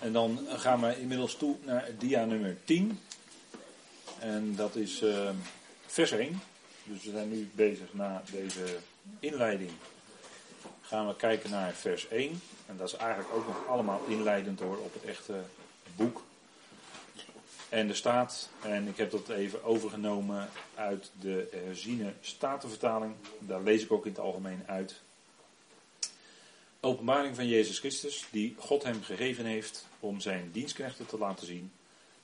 En dan gaan we inmiddels toe naar dia nummer 10. En dat is uh, vers 1. Dus we zijn nu bezig na deze inleiding. Gaan we kijken naar vers 1. En dat is eigenlijk ook nog allemaal inleidend hoor op het echte boek. En er staat, en ik heb dat even overgenomen uit de herziene statenvertaling. Daar lees ik ook in het algemeen uit. Openbaring van Jezus Christus, die God hem gegeven heeft om zijn dienstknechten te laten zien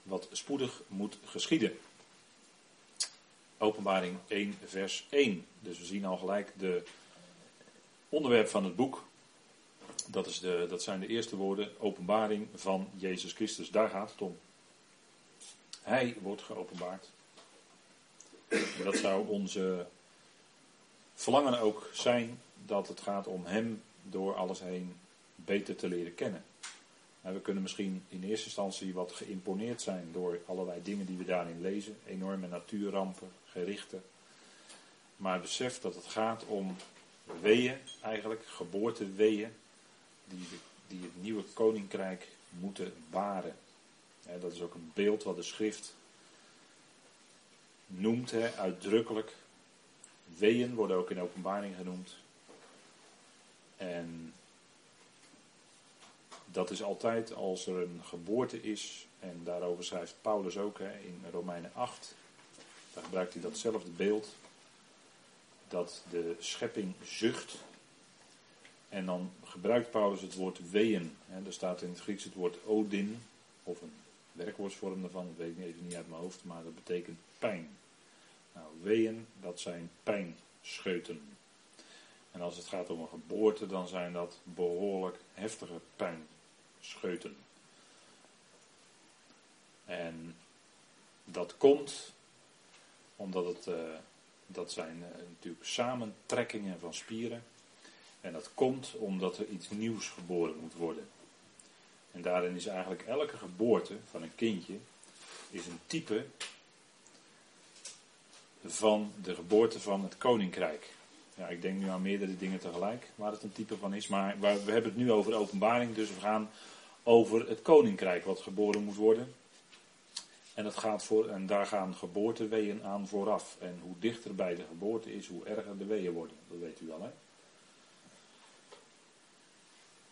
wat spoedig moet geschieden. Openbaring 1, vers 1. Dus we zien al gelijk de onderwerp van het boek. Dat, is de, dat zijn de eerste woorden, openbaring van Jezus Christus. Daar gaat het om. Hij wordt geopenbaard. En dat zou onze verlangen ook zijn, dat het gaat om Hem door alles heen beter te leren kennen. En we kunnen misschien in eerste instantie wat geïmponeerd zijn door allerlei dingen die we daarin lezen. Enorme natuurrampen, gerichten. Maar besef dat het gaat om weeën, eigenlijk geboorteweeën, die, die het nieuwe koninkrijk moeten baren. dat is ook een beeld wat de schrift noemt, uitdrukkelijk. Weeën worden ook in openbaring genoemd. En dat is altijd als er een geboorte is, en daarover schrijft Paulus ook hè, in Romeinen 8, daar gebruikt hij datzelfde beeld, dat de schepping zucht. En dan gebruikt Paulus het woord weeën. Hè, er staat in het Grieks het woord odin, of een werkwoordsvorm daarvan, dat weet ik even niet uit mijn hoofd, maar dat betekent pijn. Nou, weeën, dat zijn pijnscheuten. En als het gaat om een geboorte, dan zijn dat behoorlijk heftige pijnscheuten. En dat komt omdat het, uh, dat zijn uh, natuurlijk samentrekkingen van spieren. En dat komt omdat er iets nieuws geboren moet worden. En daarin is eigenlijk elke geboorte van een kindje is een type van de geboorte van het koninkrijk. Ja, ik denk nu aan meerdere dingen tegelijk waar het een type van is. Maar we hebben het nu over openbaring, dus we gaan over het koninkrijk wat geboren moet worden. En, dat gaat voor, en daar gaan geboorteweeën aan vooraf. En hoe dichter bij de geboorte is, hoe erger de weeën worden. Dat weet u wel, hè?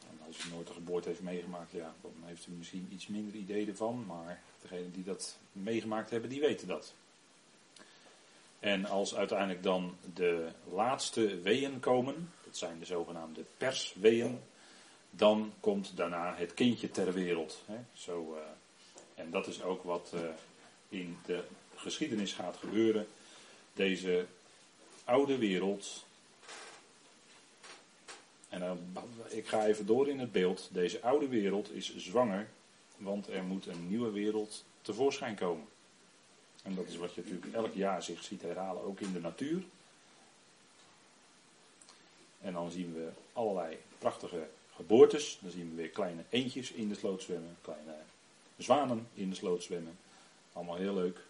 En als u nooit een geboorte heeft meegemaakt, ja, dan heeft u misschien iets minder idee ervan. Maar degenen die dat meegemaakt hebben, die weten dat. En als uiteindelijk dan de laatste weeën komen, dat zijn de zogenaamde persweeën, dan komt daarna het kindje ter wereld. Hè? Zo, uh, en dat is ook wat uh, in de geschiedenis gaat gebeuren. Deze oude wereld. En ik ga even door in het beeld. Deze oude wereld is zwanger, want er moet een nieuwe wereld tevoorschijn komen. En dat is wat je natuurlijk elk jaar zich ziet herhalen, ook in de natuur. En dan zien we allerlei prachtige geboortes. Dan zien we weer kleine eendjes in de sloot zwemmen, kleine zwanen in de sloot zwemmen. Allemaal heel leuk.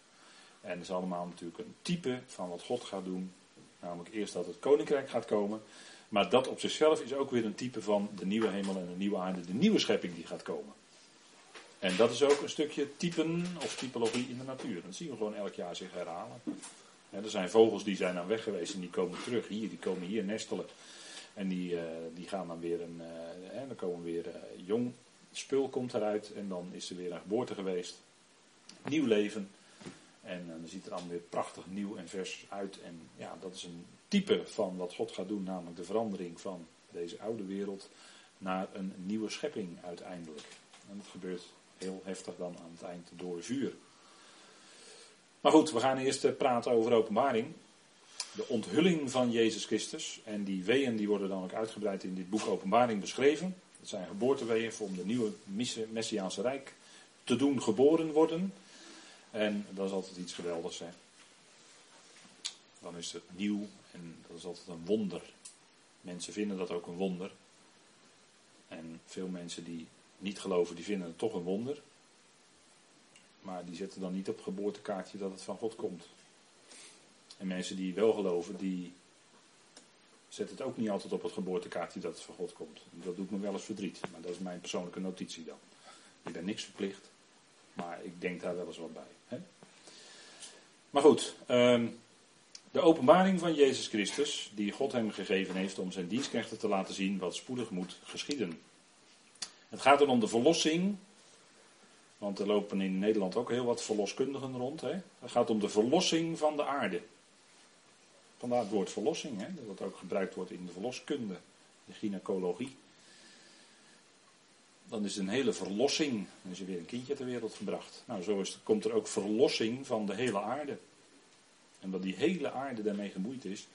En het is allemaal natuurlijk een type van wat God gaat doen. Namelijk eerst dat het koninkrijk gaat komen. Maar dat op zichzelf is ook weer een type van de nieuwe hemel en de nieuwe aarde, de nieuwe schepping die gaat komen. En dat is ook een stukje typen of typologie in de natuur. Dat zien we gewoon elk jaar zich herhalen. er zijn vogels die zijn dan weg geweest en die komen terug hier, die komen hier nestelen. En die, uh, die gaan dan weer een, uh, dan komen weer uh, jong spul komt eruit en dan is er weer een geboorte geweest. Nieuw leven. En dan ziet er allemaal weer prachtig nieuw en vers uit. En ja, dat is een type van wat God gaat doen, namelijk de verandering van deze oude wereld naar een nieuwe schepping uiteindelijk. En dat gebeurt heel heftig dan aan het eind door vuur. Maar goed, we gaan eerst eh, praten over openbaring. De onthulling van Jezus Christus. En die weeën die worden dan ook uitgebreid in dit boek Openbaring beschreven. Dat zijn geboorteweeën om de nieuwe Messiaanse Rijk te doen geboren worden. En dat is altijd iets geweldigs. Hè? Dan is het nieuw en dat is altijd een wonder. Mensen vinden dat ook een wonder. En veel mensen die niet geloven, die vinden het toch een wonder. Maar die zetten dan niet op het geboortekaartje dat het van God komt. En mensen die wel geloven, die zetten het ook niet altijd op het geboortekaartje dat het van God komt. Dat doet me wel eens verdriet, maar dat is mijn persoonlijke notitie dan. Je bent niks verplicht. Maar ik denk daar wel eens wat bij. Hè? Maar goed, ehm, de openbaring van Jezus Christus, die God hem gegeven heeft om zijn dienstknechten te laten zien wat spoedig moet geschieden. Het gaat dan om de verlossing, want er lopen in Nederland ook heel wat verloskundigen rond. Hè? Het gaat om de verlossing van de aarde. Vandaar het woord verlossing, hè? dat ook gebruikt wordt in de verloskunde, de gynaecologie. Dan is het een hele verlossing. Dan is er weer een kindje ter wereld gebracht. Nou, zo is, komt er ook verlossing van de hele aarde. En dat die hele aarde daarmee gemoeid is.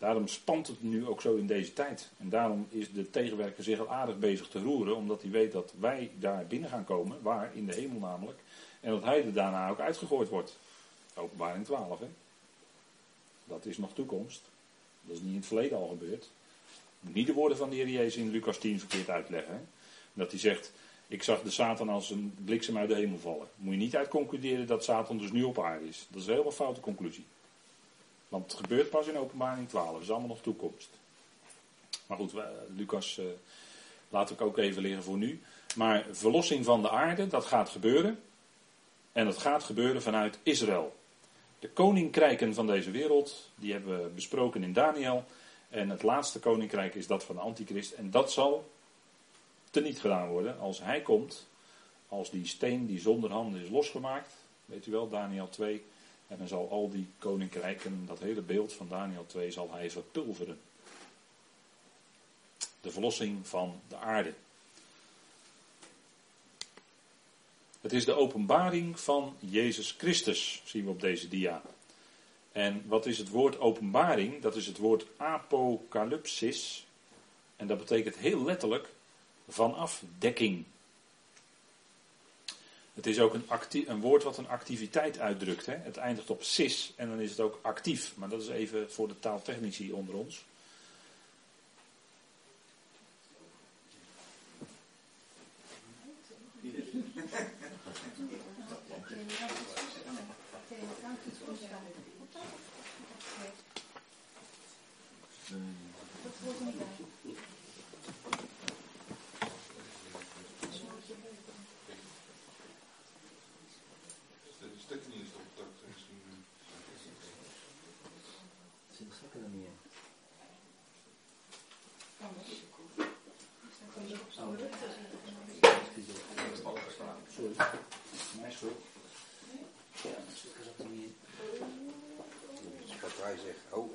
Daarom spant het nu ook zo in deze tijd. En daarom is de tegenwerker zich al aardig bezig te roeren, omdat hij weet dat wij daar binnen gaan komen, waar, in de hemel namelijk. En dat hij er daarna ook uitgegooid wordt. Openbaring 12, hè. Dat is nog toekomst. Dat is niet in het verleden al gebeurd. Niet de woorden van de Heer Jezus in Lucas 10 verkeerd uitleggen. Hè? Dat hij zegt, ik zag de Satan als een bliksem uit de hemel vallen. Moet je niet uitconcluderen dat Satan dus nu op aarde is. Dat is een helemaal foute conclusie. Want het gebeurt pas in openbaring 12. Dat is allemaal nog toekomst. Maar goed, Lucas uh, laat ik ook even liggen voor nu. Maar verlossing van de aarde, dat gaat gebeuren. En dat gaat gebeuren vanuit Israël. De koninkrijken van deze wereld, die hebben we besproken in Daniel. En het laatste koninkrijk is dat van de antichrist. En dat zal teniet gedaan worden als hij komt. Als die steen die zonder handen is losgemaakt. Weet u wel, Daniel 2. En dan zal al die koninkrijken, dat hele beeld van Daniel 2, zal hij verpulveren. De verlossing van de aarde. Het is de openbaring van Jezus Christus, zien we op deze dia. En wat is het woord openbaring? Dat is het woord apocalypsis. En dat betekent heel letterlijk vanaf dekking. Het is ook een, een, woord wat een activiteit uitdrukt. Hè? Het eindigt op cis en dan is het ook actief. Maar dat is even voor de taaltechnici onder ons. hij zegt, oh,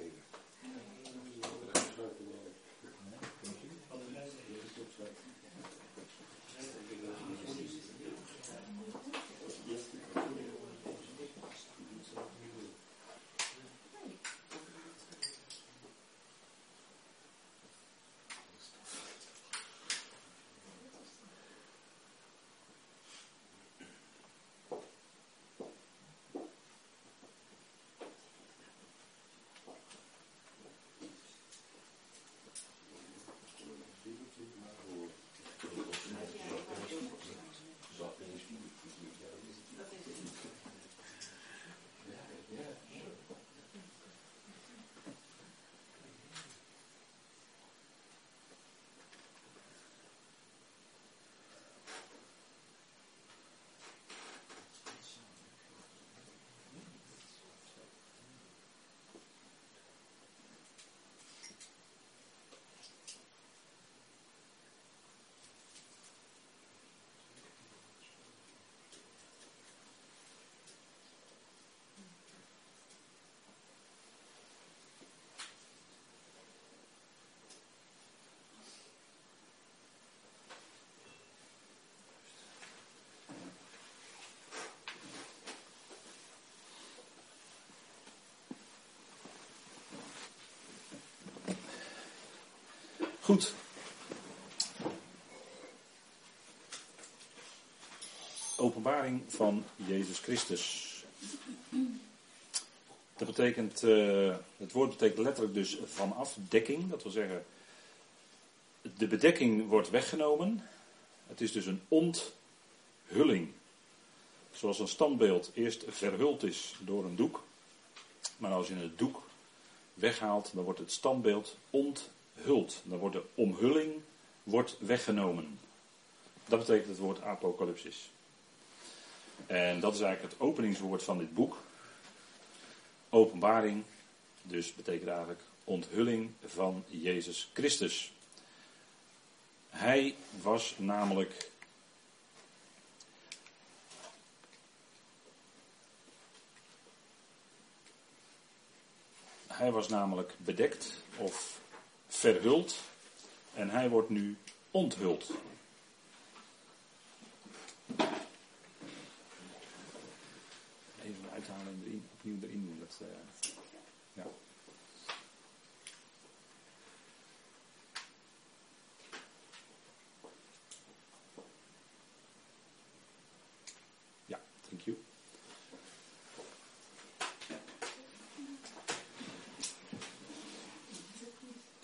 Goed. Openbaring van Jezus Christus. Dat betekent, uh, het woord betekent letterlijk dus vanaf dekking. Dat wil zeggen, de bedekking wordt weggenomen. Het is dus een onthulling. Zoals een standbeeld eerst verhuld is door een doek. Maar als je het doek weghaalt, dan wordt het standbeeld onthuld hult. Dan wordt de omhulling wordt weggenomen. Dat betekent het woord apocalypsis. En dat is eigenlijk het openingswoord van dit boek. Openbaring, dus betekent eigenlijk onthulling van Jezus Christus. Hij was namelijk Hij was namelijk bedekt of verhuld en hij wordt nu onthuld. Even uithalen en opnieuw erin doen. Dat, uh. Ja,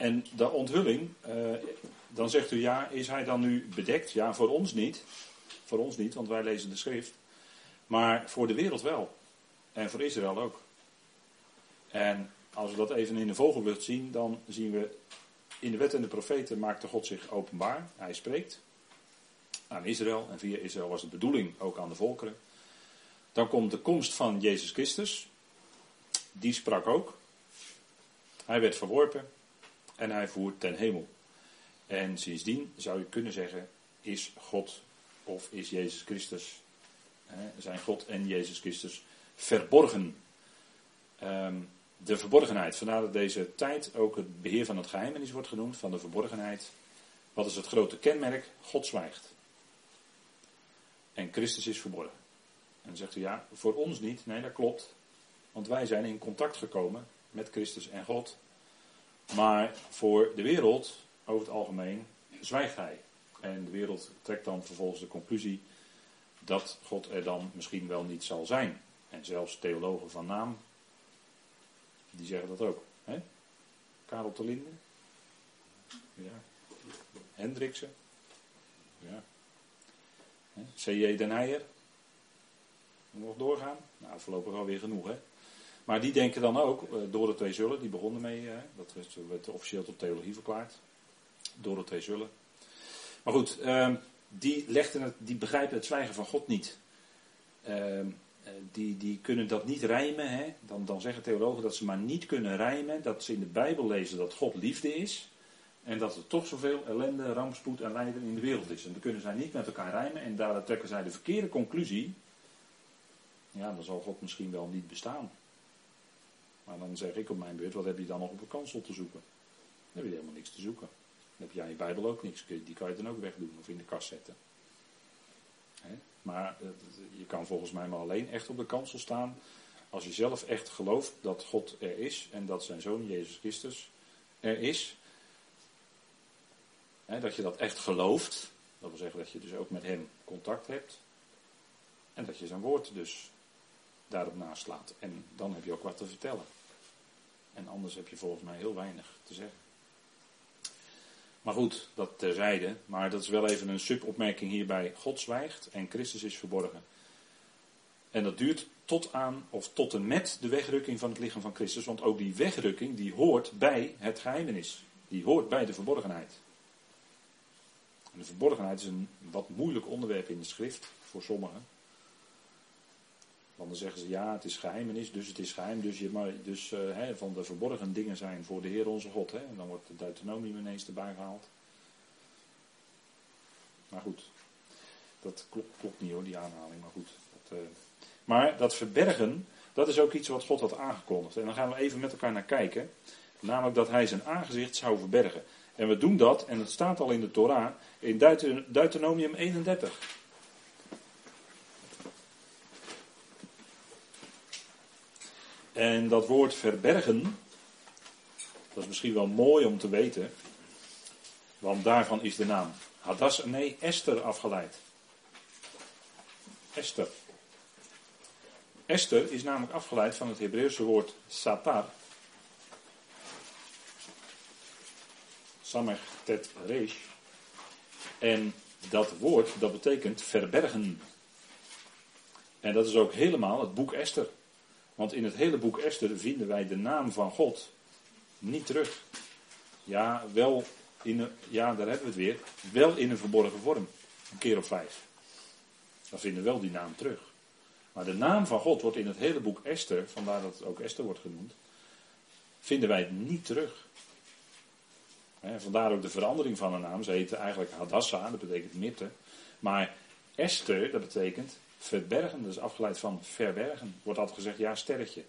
En de onthulling, uh, dan zegt u ja, is hij dan nu bedekt? Ja, voor ons niet. Voor ons niet, want wij lezen de schrift. Maar voor de wereld wel. En voor Israël ook. En als we dat even in de vogelvlucht zien, dan zien we in de wet en de profeten maakte God zich openbaar. Hij spreekt aan Israël en via Israël was de bedoeling ook aan de volkeren. Dan komt de komst van Jezus Christus. Die sprak ook. Hij werd verworpen en hij voert ten hemel. En sindsdien zou je kunnen zeggen, is God of is Jezus Christus, zijn God en Jezus Christus verborgen. Um, de verborgenheid, vandaar dat deze tijd ook het beheer van het geheimenis wordt genoemd, van de verborgenheid. Wat is het grote kenmerk? God zwijgt. En Christus is verborgen. En dan zegt u ja, voor ons niet. Nee, dat klopt. Want wij zijn in contact gekomen met Christus en God. Maar voor de wereld, over het algemeen, zwijgt hij. En de wereld trekt dan vervolgens de conclusie dat God er dan misschien wel niet zal zijn. En zelfs theologen van naam, die zeggen dat ook. Hè? Karel de Linde. Ja. Hendriksen. Ja. C.J. Den Heijer. Nog doorgaan? Nou, voorlopig alweer genoeg, hè. Maar die denken dan ook, uh, door de twee zullen, die begonnen mee, dat werd, officieel tot theologie verklaard. Door de twee zullen. Maar goed, uh, die, legden het, die begrijpen het zwijgen van God niet. Ehm, eh, die, die kunnen dat niet rijmen. Hè? Dan, dan zeggen theologen dat ze maar niet kunnen rijmen. Dat ze in de Bijbel lezen dat God liefde is. En dat er toch zoveel ellende, rampspoed en lijden in de wereld is. En dan kunnen zij niet met elkaar rijmen. En daar trekken zij de verkeerde conclusie. Ja, dan zal God misschien wel niet bestaan. Maar dan zeg ik op mijn beurt, wat heb je dan nog op een kansel te zoeken? Dan heb je helemaal niks te zoeken. Dan heb jij in je Bijbel ook niks. Die kan je dan ook wegdoen of in de kast zetten. Maar eh, je kan volgens mij maar alleen echt op de kansel staan als je zelf echt gelooft dat God er is en dat zijn zoon Jezus Christus er is. dat je dat echt gelooft. Dat wil zeggen dat je dus ook met hem contact hebt. En dat je zijn woord dus daarop naslaat. En dan heb je ook wat te vertellen. En anders heb je volgens mij heel weinig te zeggen. Maar goed, dat terzijde. Maar dat is wel even een subopmerking hierbij. God zwijgt en Christus is verborgen. En dat duurt tot aan, of tot en met de wegrukking van het lichaam van Christus. Want ook die wegrukking, die hoort bij het geheimenis. Die hoort bij de verborgenheid. En de verborgenheid is een wat moeilijk onderwerp in de schrift, voor sommigen. Want dan zeggen ze ja, het is geheimenis, dus het is geheim. Dus, je, maar, dus uh, van de verborgen dingen zijn voor de Heer onze God. Hè? En dan wordt de Deuteronomium ineens erbij gehaald. Maar goed, dat klopt, klopt niet hoor, die aanhaling. Maar goed. Dat, uh, maar dat verbergen, dat is ook iets wat God had aangekondigd. En dan gaan we even met elkaar naar kijken. Namelijk dat hij zijn aangezicht zou verbergen. En we doen dat, en het staat al in de Torah, in Deuteronomium 31. En dat woord verbergen, dat is misschien wel mooi om te weten, want daarvan is de naam Hadas, nee, Esther afgeleid. Esther. Esther is namelijk afgeleid van het Hebreeuwse woord satar. Samech tet resh. En dat woord, dat betekent verbergen. En dat is ook helemaal het boek Esther. Want in het hele boek Esther vinden wij de naam van God niet terug. Ja, wel in een, ja, daar hebben we het weer. Wel in een verborgen vorm. Een keer of vijf. Dan vinden we wel die naam terug. Maar de naam van God wordt in het hele boek Esther, vandaar dat het ook Esther wordt genoemd, vinden wij niet terug. vandaar ook de verandering van een naam. Ze heette eigenlijk Hadassah, dat betekent mitte. Maar Esther, dat betekent verbergen. Dat is afgeleid van verbergen. Wordt altijd gezegd, ja, sterretje.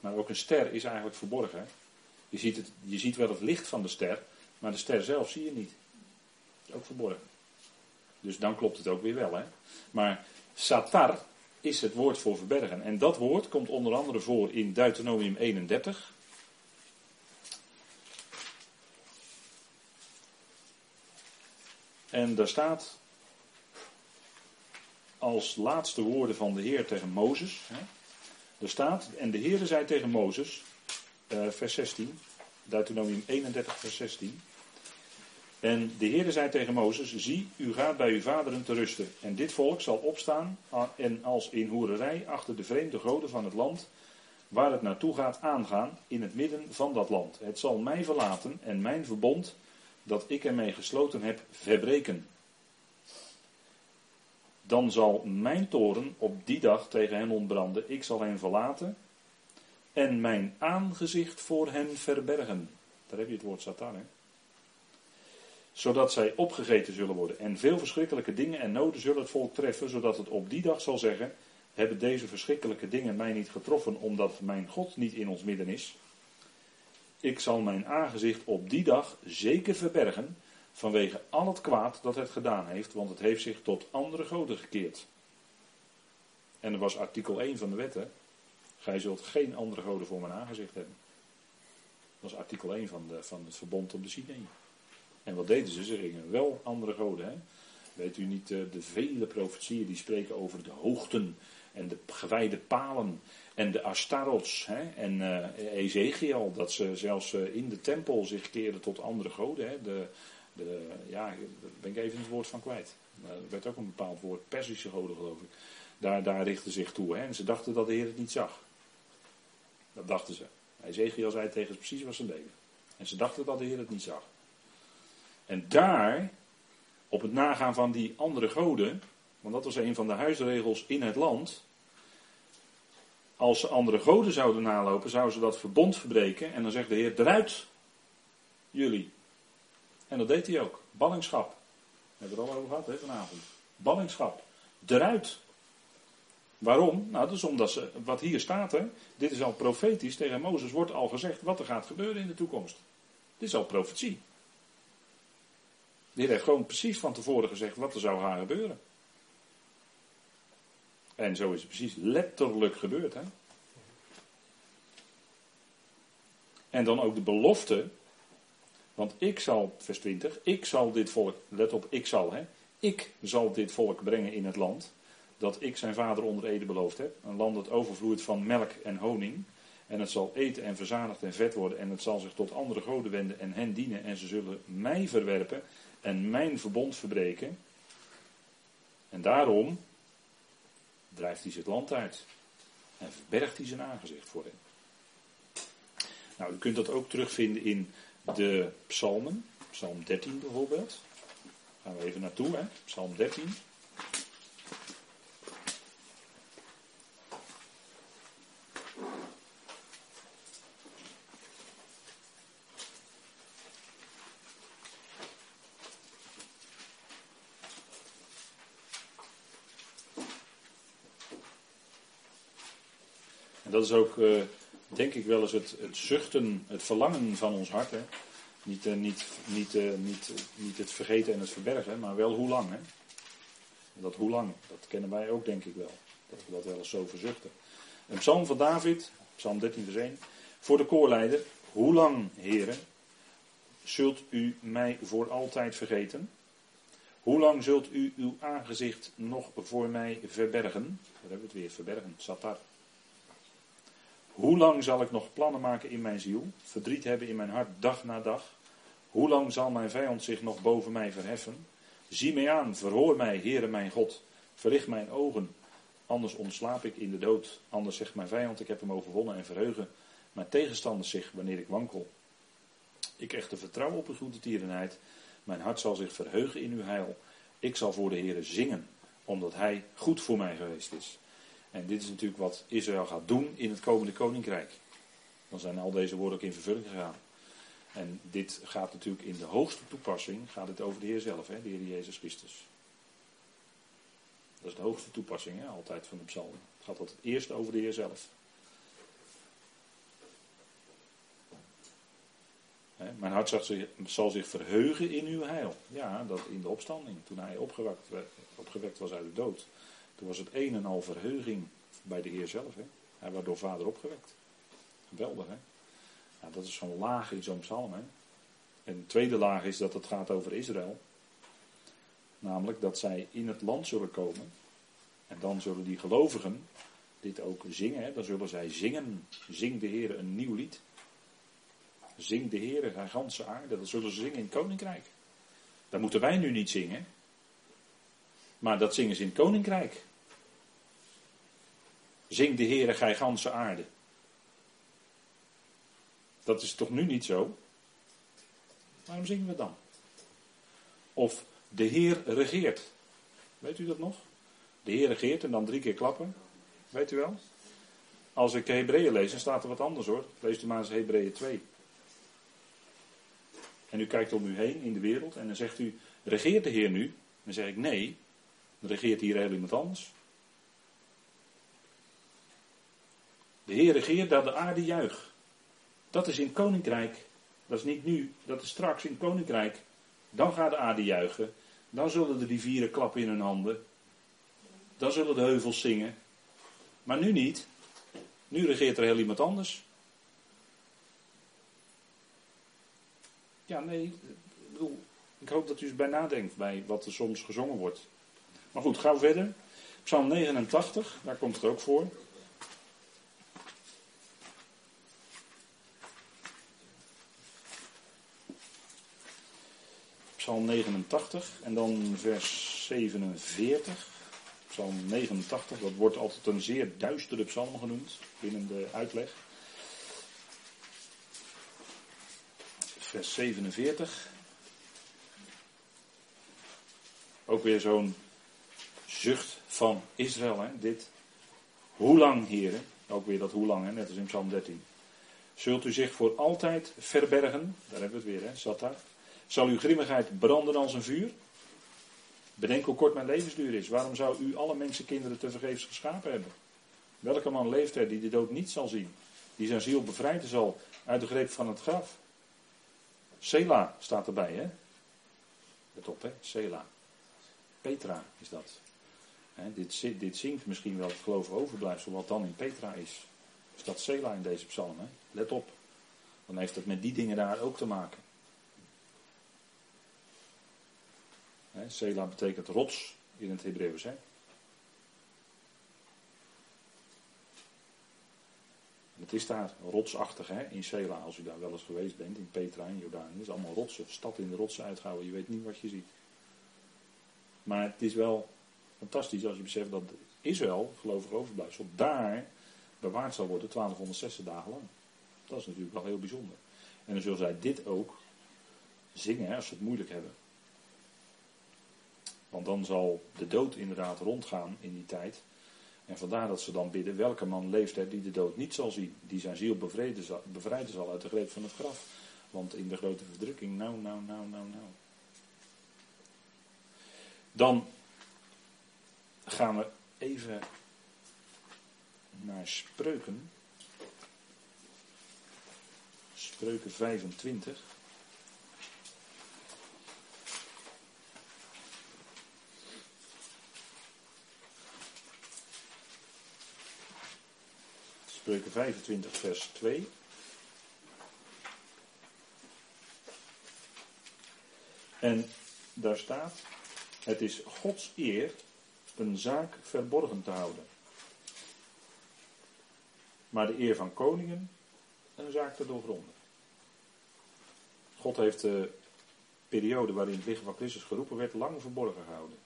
Maar ook een ster is eigenlijk verborgen. Je ziet, het, je ziet wel het licht van de ster, maar de ster zelf zie je niet. Ook verborgen. Dus dan klopt het ook weer wel. Hè? Maar satar is het woord voor verbergen. En dat woord komt onder andere voor in Deuteronomium 31. En daar staat als laatste woorden van de Heer tegen Mozes. Er staat, en de Heer zei tegen Mozes, uh, vers 16, Deuteronomium 31, vers 16. En de Heer zei tegen Mozes: Zie, u gaat bij uw vaderen te rusten. En dit volk zal opstaan en als in hoererij achter de vreemde goden van het land, waar het naartoe gaat, aangaan in het midden van dat land. Het zal mij verlaten en mijn verbond, dat ik ermee gesloten heb, verbreken. Dan zal mijn toren op die dag tegen hen ontbranden. Ik zal hen verlaten en mijn aangezicht voor hen verbergen. Daar heb je het woord Satan, hè? Zodat zij opgegeten zullen worden. En veel verschrikkelijke dingen en noden zullen het volk treffen, zodat het op die dag zal zeggen: Hebben deze verschrikkelijke dingen mij niet getroffen, omdat mijn God niet in ons midden is? Ik zal mijn aangezicht op die dag zeker verbergen, vanwege al het kwaad dat het gedaan heeft, want het heeft zich tot andere goden gekeerd. En er was artikel 1 van de wet, hè? Gij zult geen andere goden voor mijn aangezicht hebben. Dat was artikel 1 van, de, van het verbond op de Sinai. En wat deden ze? Ze gingen wel andere goden. Hè? Weet u niet, de, eh, de vele profetieën die spreken over de hoogten en de gewijde palen en de Astarots hè? en uh, Ezekiel, dat ze zelfs uh, in de tempel zich keerden tot andere goden. Hè? De, ja, daar ben ik even het woord van kwijt. Er werd ook een bepaald woord, Persische goden geloof ik. Daar, daar richtten zich toe. Hè? En ze dachten dat de Heer het niet zag. Dat dachten ze. Ezekiel zei tegen ze precies wat ze deden. En ze dachten dat de Heer het niet zag. En daar, op het nagaan van die andere goden, want dat was een van de huisregels in het land. Als ze andere goden zouden nalopen, zouden ze dat verbond verbreken. En dan zegt de Heer, eruit, jullie. En dat deed hij ook. Ballingschap. We het al over gehad hè, vanavond. Ballingschap. Eruit. Waarom? Nou, dat is omdat ze, wat hier staat, hè, dit is al profetisch, tegen Mozes wordt al gezegd wat er gaat gebeuren in de toekomst. Dit is al profetie. De heeft gewoon precies van tevoren gezegd wat er zou gaan gebeuren. En zo is het precies letterlijk gebeurd. Hè? En dan ook de belofte. Want ik zal, vers 20, ik zal dit volk, let op, ik zal, hè. Ik zal dit volk brengen in het land dat ik zijn vader onder ede beloofd heb. Een land dat overvloeit van melk en honing. En het zal eten en verzadigd en vet worden. En het zal zich tot andere goden wenden en hen dienen. En ze zullen mij verwerpen en mijn verbond verbreken. En daarom drijft hij ze het land uit. En verbergt hij zijn aangezicht voor hen. Nou, u kunt dat ook terugvinden in de psalmen. Psalm 13 bijvoorbeeld. Daar gaan we even naartoe, hè. Psalm 13. dat is ook, uh, denk ik wel eens, het, het, zuchten, het verlangen van ons hart. Hè? Niet, uh, niet, niet, uh, niet, niet het vergeten en het verbergen, maar wel hoe lang. Hè? Dat hoe lang, dat kennen wij ook denk ik wel. Dat we dat wel eens zo verzuchten. Een psalm van David, psalm 13 vers 1. Voor de koorleider, hoe lang, heren, zult u mij voor altijd vergeten? Hoe lang zult u uw aangezicht nog voor mij verbergen? Daar hebben we het weer, verbergen, satar. Hoe lang zal ik nog plannen maken in mijn ziel, verdriet hebben in mijn hart dag na dag? Hoe lang zal mijn vijand zich nog boven mij verheffen? Zie mij aan, verhoor mij, Heere mijn God, verlicht mijn ogen, anders ontslaap ik in de dood. Anders zegt mijn vijand, ik heb hem overwonnen en verheugen mijn tegenstanders zich wanneer ik wankel. Ik echter vertrouw op uw goede tierenheid, Mijn hart zal zich verheugen in uw heil. Ik zal voor de Heer zingen, omdat Hij goed voor mij geweest is. En dit is natuurlijk wat Israël gaat doen in het komende koninkrijk. Dan zijn al deze woorden ook in vervulling gegaan. En dit gaat natuurlijk in de hoogste toepassing, gaat het over de Heer zelf, hè, de Heer Jezus Christus. Dat is de hoogste toepassing, hè, altijd van de psalm. Het gaat altijd eerst over de Heer zelf. Hè, mijn hart zal zich, zal zich verheugen in uw heil. Ja, dat in de opstanding, toen hij opgewekt, opgewekt was uit de dood. Toen was het een en al verheuging bij de Heer zelf. Hè. Hij werd door vader opgewekt. Geweldig, hè? Nou, dat is zo'n laag in zo'n psalm. Hè? En de tweede laag is dat het gaat over Israël. Namelijk dat zij in het land zullen komen. En dan zullen die gelovigen dit ook zingen. Hè? Dan zullen zij zingen. Zing de Heer een nieuw lied. Zing de Heer haar ganse aarde. Dat zullen ze zingen in het koninkrijk. Dat moeten wij nu niet zingen. Maar dat zingen ze in het koninkrijk. Zing de Heer gij ganse aarde. Dat is toch nu niet zo? Waarom zingen we dan? Of de Heer regeert. Weet u dat nog? De Heer regeert en dan drie keer klappen. Weet u wel? Als ik Hebreeën lees, dan staat er wat anders hoor. Lees u maar eens Hebreeën 2. En u kijkt om u heen in de wereld en dan zegt u, regeert de Heer nu? Dan zeg ik nee, regeert hier heel iemand anders. De Heer regeert dat de aarde juicht. Dat is in koninkrijk. Dat is niet nu, dat is straks in koninkrijk. Dan gaat de aarde juichen. Dan zullen de rivieren klappen in hun handen. Dan zullen de heuvels zingen. Maar nu niet. Nu regeert er heel iemand anders. Ja, nee, ik ik hoop dat u eens bij nadenkt bij wat er soms gezongen wordt. Maar goed, gaan we verder. Psalm 89, daar komt het ook voor. Psalm 89 en dan vers 47. Psalm 89, dat wordt altijd een zeer duistere psalm genoemd binnen de uitleg. Vers 47. Ook weer zo'n zucht van Israël, hè? dit. Hoe lang, heren? Ook weer dat hoe lang, hè? net als in Psalm 13. Zult u zich voor altijd verbergen? Daar hebben we het weer, hè? Zat daar. Zal uw grimmigheid branden als een vuur? Bedenk hoe kort mijn levensduur is. Waarom zou u alle mensenkinderen tevergeefs geschapen hebben? Welke man leeft er die de dood niet zal zien? Die zijn ziel bevrijden zal uit de greep van het graf? Sela staat erbij, hè? Let op, hè? Sela. Petra is dat. Dit, dit zingt misschien wel het geloof overblijfsel wat dan in Petra is. Is dat Sela in deze psalm, hè? Let op. Dan heeft het met die dingen daar ook te maken. He, Sela betekent rots in het Hebreeuws. Hè? Het is daar rotsachtig in Sela, als u daar wel eens geweest bent, in Petra en Jordanië. Het is allemaal rotsen, stad in de rotsen uitgehouden, je weet niet wat je ziet. Maar het is wel fantastisch als je beseft dat Israël, gelovig overblijfsel, daar bewaard zal worden 1260 dagen lang. Dat is natuurlijk wel heel bijzonder. En dan zullen zij dit ook zingen als ze het moeilijk hebben. Want dan zal de dood inderdaad rondgaan in die tijd. En vandaar dat ze dan bidden, welke man leeft er die de dood niet zal zien, die zijn ziel bevrijden zal, uit de greep van het graf. Want in de grote verdrukking, nou, nou, nou, nou, nou. Dan gaan we even naar spreuken. Spreuken 25. Spreuken 25, vers 2. En daar staat: Het is Gods eer een zaak verborgen te houden. Maar de eer van koningen een zaak te doorgronden. God heeft de periode waarin het lichaam van Christus geroepen werd lang verborgen gehouden.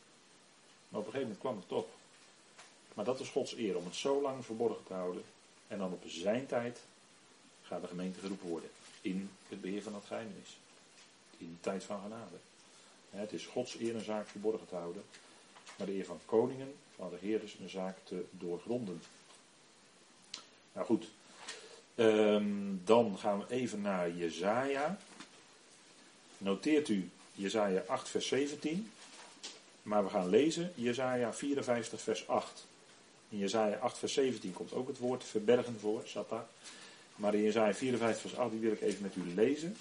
Maar op een gegeven moment kwam het toch. Maar dat is Gods eer, om het zo lang verborgen te houden en dan op zijn tijd gaat de gemeente geroepen worden. In het beheer van het geheimnis. In de tijd van genade. Het is Gods eer een zaak verborgen te houden, maar de eer van koningen, van regerders een zaak te doorgronden. Nou goed, ehm, dan gaan we even naar Jezaja. Noteert u Jezaja 8 vers 17. Maar we gaan lezen Jezaja 54 vers 8. In Jezaja 8 vers 17 komt ook het woord verbergen voor, Sata. Maar in Jezaja 54 vers 8, die wil ik even met u lezen.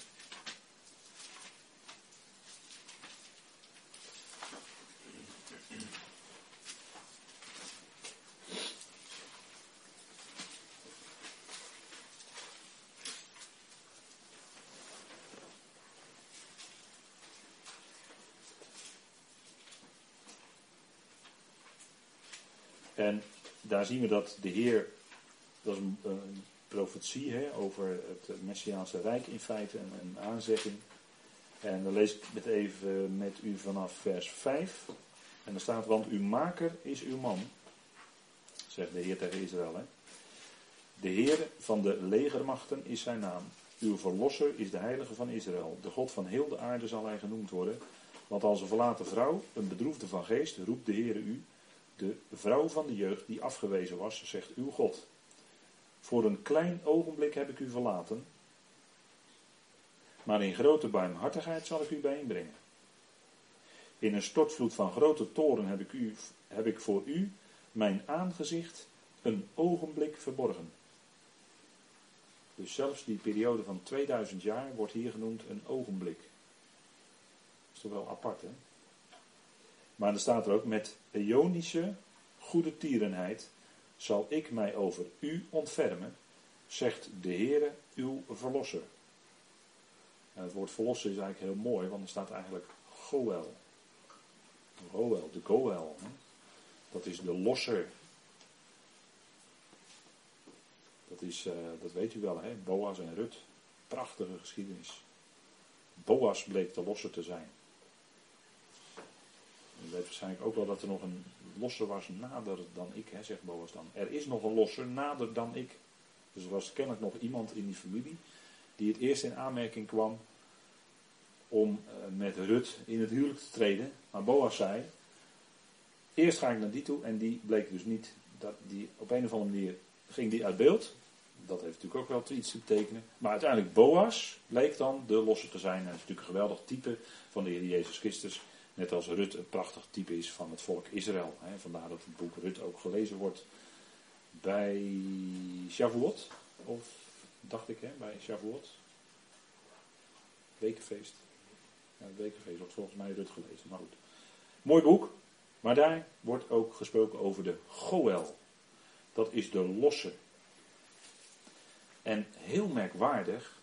En daar zien we dat de Heer, dat is een, profetie hè, over het Messiaanse Rijk in feite, een, een aanzegging. En dan lees ik het even met u vanaf vers 5. En er staat, want uw maker is uw man, zegt de Heer tegen Israël. Hè. De Heer van de legermachten is zijn naam. Uw verlosser is de heilige van Israël. De God van heel de aarde zal hij genoemd worden. Want als een verlaten vrouw, een bedroefde van geest, roept de Heer u de vrouw van de jeugd die afgewezen was, zegt uw God. Voor een klein ogenblik heb ik u verlaten, maar in grote barmhartigheid zal ik u bijeenbrengen. In een stortvloed van grote toren heb ik, u, heb ik voor u mijn aangezicht een ogenblik verborgen. Dus zelfs die periode van 2000 jaar wordt hier genoemd een ogenblik. Dat is toch wel apart, hè? Maar er staat er ook met eonische goede tierenheid zal ik mij over u ontfermen, zegt de Heere uw verlosser. En het woord verlosser is eigenlijk heel mooi, want er staat eigenlijk Goel. Goel, de Goel. Dat is de losser. Dat, is, uh, dat weet u wel, hè? Boas en Rut. Prachtige geschiedenis. Boas bleek de losser te zijn. U weet waarschijnlijk ook wel dat er nog een losser was nader dan ik, hè, zegt Boas dan. Er is nog een losser nader dan ik. Dus er was kennelijk nog iemand in die familie die het eerst in aanmerking kwam om uh, met Rut in het huwelijk te treden. Maar Boas zei, eerst ga ik naar die toe en die bleek dus niet, dat die, op een of andere manier ging die uit beeld. Dat heeft natuurlijk ook wel iets te betekenen. Maar uiteindelijk Boas bleek dan de losser te zijn. En is natuurlijk een geweldig type van de Heer Jezus Christus. Net als Rut een prachtig type is van het volk Israël. Hè. Vandaar dat het boek Rut ook gelezen wordt bij Shavuot. Of dacht ik, hè, bij Shavuot. Wekenfeest. Ja, het wekenfeest wordt volgens mij Rut gelezen. Maar goed. Mooi boek. Maar daar wordt ook gesproken over de Goel. Dat is de losse. En heel merkwaardig,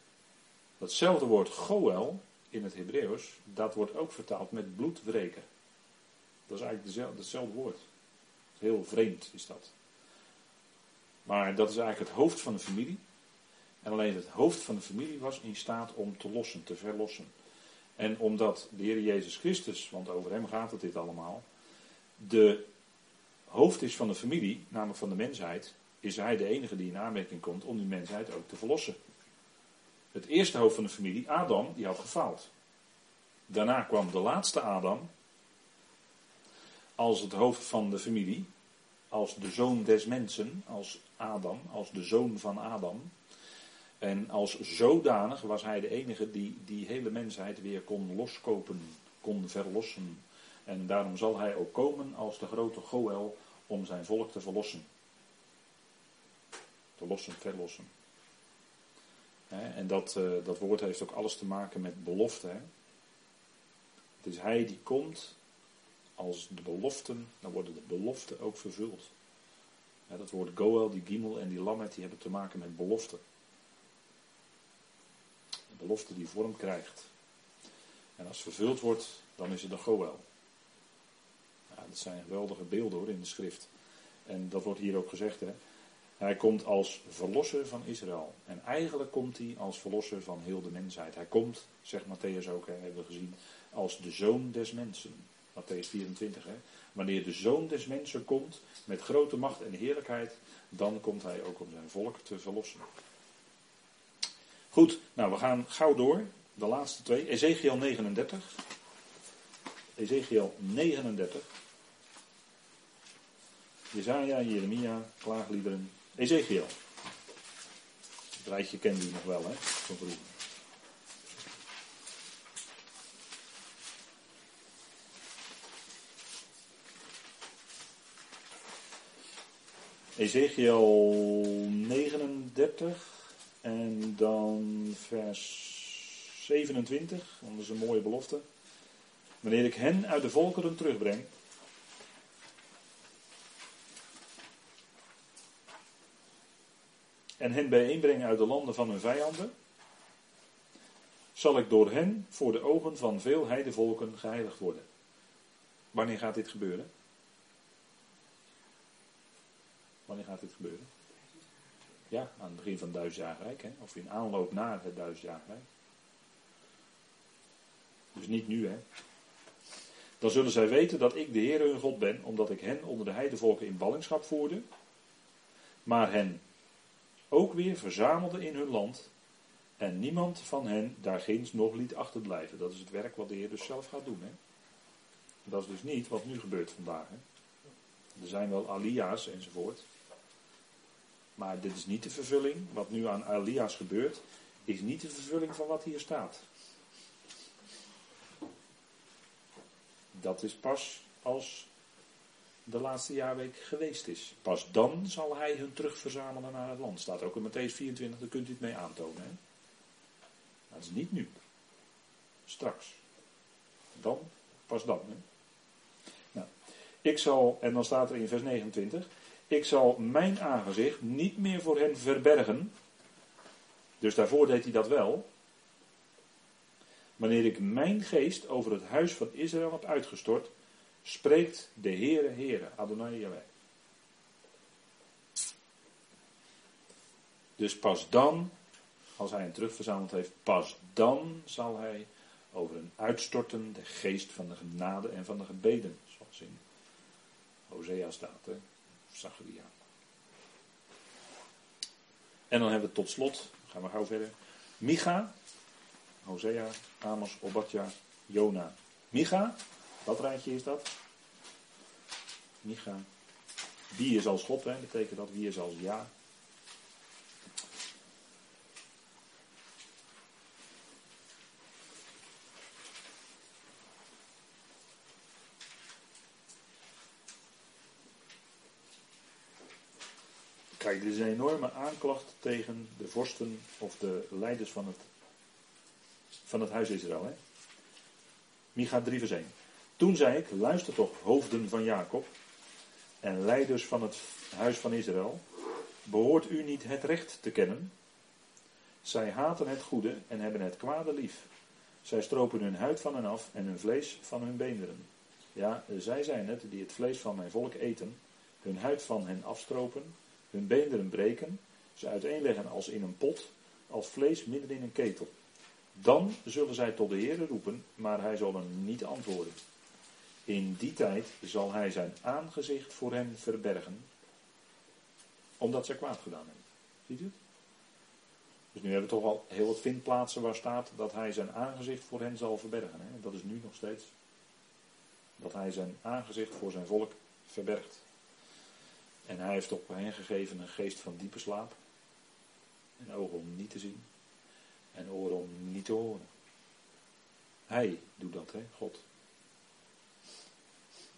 datzelfde woord Goel in het Hebreeuws, dat wordt ook vertaald met bloedwreken. Dat is eigenlijk hetzelfde woord. Heel vreemd is dat. Maar dat is eigenlijk het hoofd van de familie. En alleen het hoofd van de familie was in staat om te lossen, te verlossen. En omdat de Heer Jezus Christus, want over hem gaat het dit allemaal, de hoofd is van de familie, namelijk van de mensheid, is hij de enige die in aanmerking komt om die mensheid ook te verlossen. Het eerste hoofd van de familie, Adam, die had gefaald. Daarna kwam de laatste Adam als het hoofd van de familie, als de zoon des mensen, als Adam, als de zoon van Adam. En als zodanig was hij de enige die die hele mensheid weer kon loskopen, kon verlossen. En daarom zal hij ook komen als de grote Goel om zijn volk te verlossen. Te lossen, verlossen. En dat, uh, dat woord heeft ook alles te maken met belofte. Het is hij die komt als de beloften, dan worden de beloften ook vervuld. dat woord Goel, die Gimel en die Lamet, die hebben te maken met beloften. De belofte die vorm krijgt. En als vervuld wordt, dan is het een Goel. Ja, dat zijn geweldige beelden hoor in de schrift. En dat wordt hier ook gezegd. Hè. Hij komt als verlosser van Israël. En eigenlijk komt hij als verlosser van heel de mensheid. Hij komt, zegt Matthäus ook, hebben we gezien, als de zoon des mensen. Matthäus 24. Hè. Wanneer de zoon des mensen komt met grote macht en heerlijkheid, dan komt hij ook om zijn volk te verlossen. Goed, nou we gaan gauw door. De laatste twee. Ezekiel 39. Ezekiel 39. Jezaja, Jeremia, klaagliederen. Ezekiel. Het rijtje kende u nog wel, hè? Van. Ezekiel 39 en dan vers 27, dat is een mooie belofte. Wanneer ik hen uit de volkeren terugbreng. En hen bijeenbreng uit de landen van hun vijanden. Zal ik door hen voor de ogen van veel heidevolken geheiligd worden. Wanneer gaat dit gebeuren? Wanneer gaat dit gebeuren? Ja, aan het begin van duizendjaarrijk, hè? of in aanloop naar het duizendjaarrijk. Dus niet nu, hè. Dan zullen zij weten dat ik de Heer hun God ben, omdat ik hen onder de heidevolken in ballingschap voerde, maar hen ook weer verzamelde in hun land en niemand van hen daar ginds nog liet achterblijven. Dat is het werk wat de Heer dus zelf gaat doen. Hè? Dat is dus niet wat nu gebeurt vandaag. Hè? Er zijn wel alia's enzovoort. Maar dit is niet de vervulling. Wat nu aan alia's gebeurt, is niet de vervulling van wat hier staat. Dat is pas als de laatste jaarweek geweest is. Pas dan zal hij hun terugverzamelen naar het land. Staat ook in Matthäus 24, daar kunt u het mee aantonen. Hè? Dat is niet nu. Straks. Dan, pas dan. Nou, ik zal, en dan staat er in vers 29, ik zal mijn aangezicht niet meer voor hen verbergen. Dus daarvoor deed hij dat wel. Wanneer ik mijn geest over het huis van Israël heb uitgestort, spreekt de Heere, Heere, Adonai Yahweh. Dus pas dan, als hij hem terugverzameld heeft, pas dan zal hij over een uitstorten de geest van de genade en van de gebeden, zoals in Hosea staat, hè? En dan hebben we tot slot, gaan we gauw verder, Micha, Hosea, Amos, Obadja, Jona, Micha. Dat rijtje is dat. Micha. Wie is als God, hè? betekent dat wie is als ja. Kijk, dit is een enorme aanklacht tegen de vorsten of de leiders van het van het huis Israël. Hè? Micha 3 vers 1. Toen zei ik, luister toch, hoofden van Jacob en leiders van het huis van Israël, behoort u niet het recht te kennen? Zij haten het goede en hebben het kwade lief. Zij stropen hun huid van hen af en hun vlees van hun beenderen. Ja, zij zijn het die het vlees van mijn volk eten, hun huid van hen afstropen, hun beenderen breken, ze uiteenleggen als in een pot, als vlees midden in een ketel. Dan zullen zij tot de Heer roepen, maar hij zal hen niet antwoorden. In die tijd zal hij zijn aangezicht voor hen verbergen, omdat zij kwaad gedaan hebben. Ziet u het? Dus nu hebben we toch al heel wat vindplaatsen waar staat dat hij zijn aangezicht voor hen zal verbergen. Hè? Dat is nu nog steeds. Dat hij zijn aangezicht voor zijn volk verbergt. En hij heeft op hen gegeven een geest van diepe slaap. En ogen om niet te zien en oren om niet te horen. Hij doet dat, hè, God.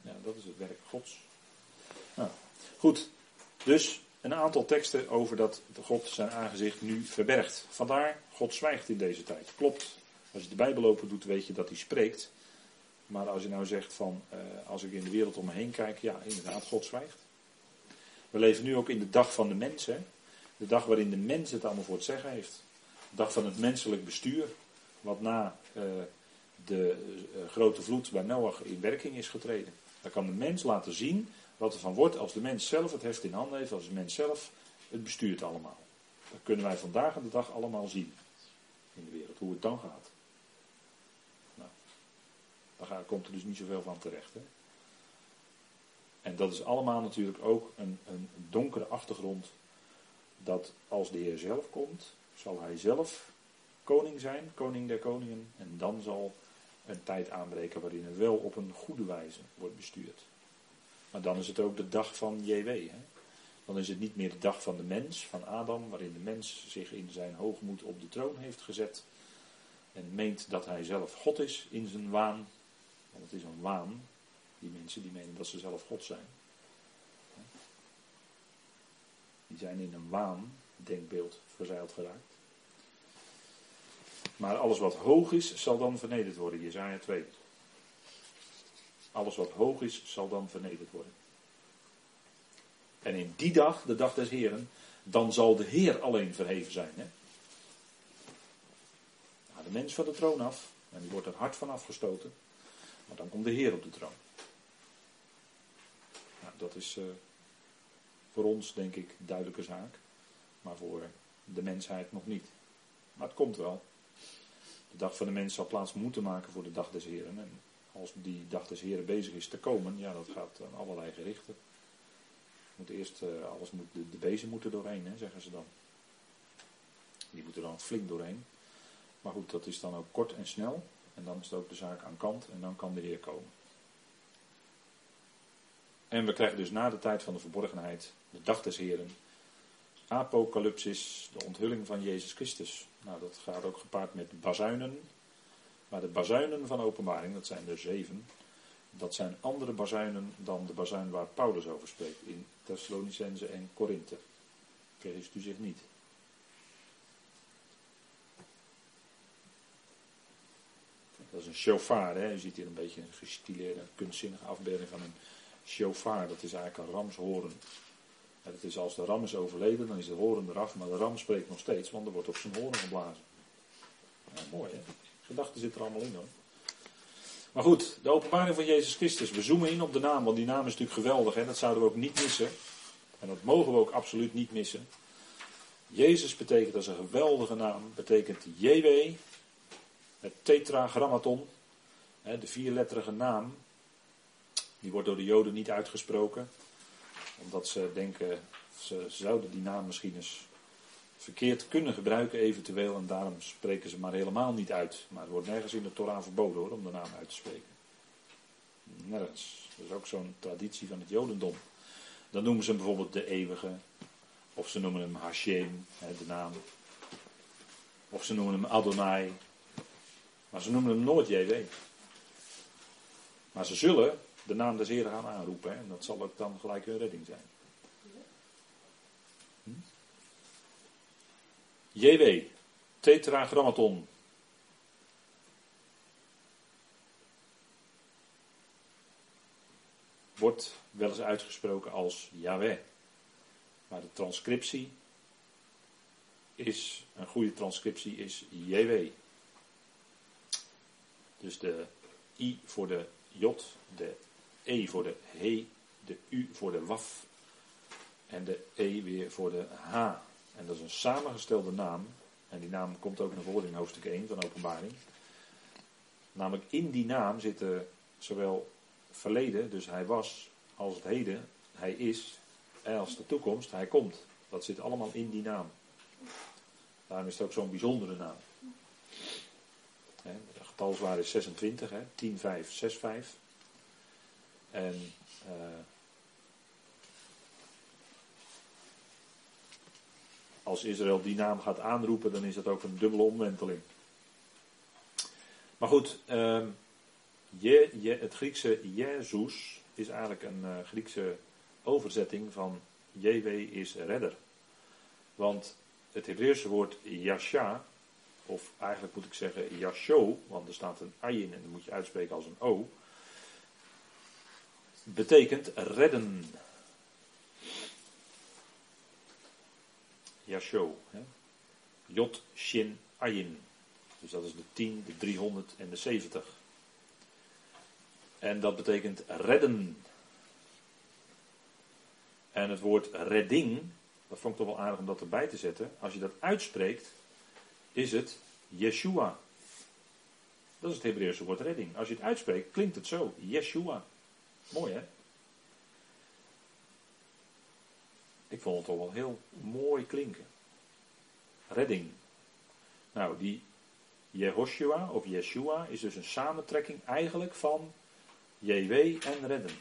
Ja, dat is het werk Gods. Nou, goed, dus een aantal teksten over dat God zijn aangezicht nu verbergt. Vandaar, God zwijgt in deze tijd. Klopt. Als je de Bijbel open doet, weet je dat hij spreekt. Maar als je nou zegt van, uh, als ik in de wereld om me heen kijk, ja, inderdaad, God zwijgt. We leven nu ook in de dag van de mens. De dag waarin de mens het allemaal voor het zeggen heeft dag van het menselijk bestuur, wat na uh, de uh, grote vloed bij Noach in werking is getreden. Dan kan de mens laten zien wat er van wordt als de mens zelf het heft in handen heeft, als de mens zelf het bestuurt allemaal. Dat kunnen wij vandaag de dag allemaal zien in de wereld, hoe het dan gaat. Nou, daar komt er dus niet zoveel van terecht. Hè? En dat is allemaal natuurlijk ook een, een donkere achtergrond. Dat als de Heer zelf komt, zal hij zelf koning zijn, koning der koningen. En dan zal een tijd aanbreken waarin het wel op een goede wijze wordt bestuurd. Maar dan is het ook de dag van JW. Hè? Dan is het niet meer de dag van de mens, van Adam, waarin de mens zich in zijn hoogmoed op de troon heeft gezet. En meent dat hij zelf God is in zijn waan. Want het is een waan, die mensen die menen dat ze zelf God zijn. Die zijn in een waan, denkbeeld, verzeild geraakt. Maar alles wat hoog is, zal dan vernederd worden. Jezaja 2. Alles wat hoog is, zal dan vernederd worden. En in die dag, de dag des Heren, dan zal de Heer alleen verheven zijn. Hè? De mens van de troon af, en die wordt er hard van afgestoten. Maar dan komt de Heer op de troon. Nou, dat is uh, voor ons, denk ik, duidelijke zaak. Maar voor de mensheid nog niet. Maar het komt wel. Dag van de mens zal plaats moeten maken voor de dag des Heren. En als die dag des Heren bezig is te komen, ja, dat gaat aan allerlei gerichten. Moet eerst, uh, alles moet, de, de bezem moet er doorheen, zeggen ze dan. Die moeten dan flink doorheen. Maar goed, dat is dan ook kort en snel. En dan is het ook de zaak aan kant en dan kan de Heer komen. En we krijgen dus na de tijd van de verborgenheid, de dag des Heren, apocalypsis, de onthulling van Jezus Christus. Nou, dat gaat ook gepaard met bazuinen. Maar de bazuinen van openbaring, dat zijn er zeven, dat zijn andere bazuinen dan de bazuin waar Paulus over spreekt in Thessalonicense en Korinthe. Vergist u zich niet. Dat is een shofar, hè? je ziet hier een beetje een gestileerde, kunstzinnige afbeelding van een shofar. Dat is eigenlijk een ramshoren. Het is als de ram is overleden, dan is de horen eraf, maar de ram spreekt nog steeds, want er wordt op zijn horen geblazen. Mooi hè? Gedachten zitten er allemaal in hoor. Maar goed, de openbaring van Jezus Christus. We zoomen in op de naam, want die naam is natuurlijk geweldig en dat zouden we ook niet missen. En dat mogen we ook absoluut niet missen. Jezus betekent, is een geweldige naam, betekent JW, het tetragrammaton, de vierletterige naam. Die wordt door de Joden niet uitgesproken, omdat ze denken, ze zouden die naam misschien eens verkeerd kunnen gebruiken eventueel. En daarom spreken ze maar helemaal niet uit. Maar het wordt nergens in de Torah verboden hoor, om de naam uit te spreken. Nergens. Dat is ook zo'n traditie van het Jodendom. Dan noemen ze hem bijvoorbeeld de eeuwige. Of ze noemen hem Hashem, de naam. Of ze noemen hem Adonai. Maar ze noemen hem nooit JW. Maar ze zullen de naam des Heren gaan aanroepen. Hè? En dat zal ook dan gelijk hun redding zijn. JW, tetragrammaton. Wordt wel eens uitgesproken als Yahweh. Maar de transcriptie is, een goede transcriptie is JW. Dus de I voor de J, de E voor de He, de U voor de Waf en de E weer voor de H. En dat is een samengestelde naam. En die naam komt ook naar voren in hoofdstuk 1 van Openbaring. Namelijk in die naam zitten zowel verleden, dus hij was, als het heden, hij is, als de toekomst, hij komt. Dat zit allemaal in die naam. Daarom is het ook zo'n bijzondere naam. De getalswaarde is 26, 10, 5, 6, 5. En uh, als Israël die naam gaat aanroepen, dan is dat ook een dubbele omwenteling. Maar goed, uh, je, je, het Griekse Jezus is eigenlijk een uh, Griekse overzetting van JW is redder. Want het Hebreeuwse woord Yasha, of eigenlijk moet ik zeggen Yasho, want er staat een ayin en dat moet je uitspreken als een O, betekent redden. Yasho. Jot Shin Ayin. Dus dat is de 10, de 300 en de 70. En dat betekent redden. En het woord redding, dat vond ik toch wel aardig om dat erbij te zetten. Als je dat uitspreekt, is het Yeshua. Dat is het Hebreeuwse woord redding. Als je het uitspreekt, klinkt het zo. Yeshua. Mooi hè? Ik vond het toch wel heel mooi klinken. Redding. Nou, die Jehoshua of Yeshua is dus een samentrekking eigenlijk van JW en redden.